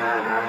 Amen.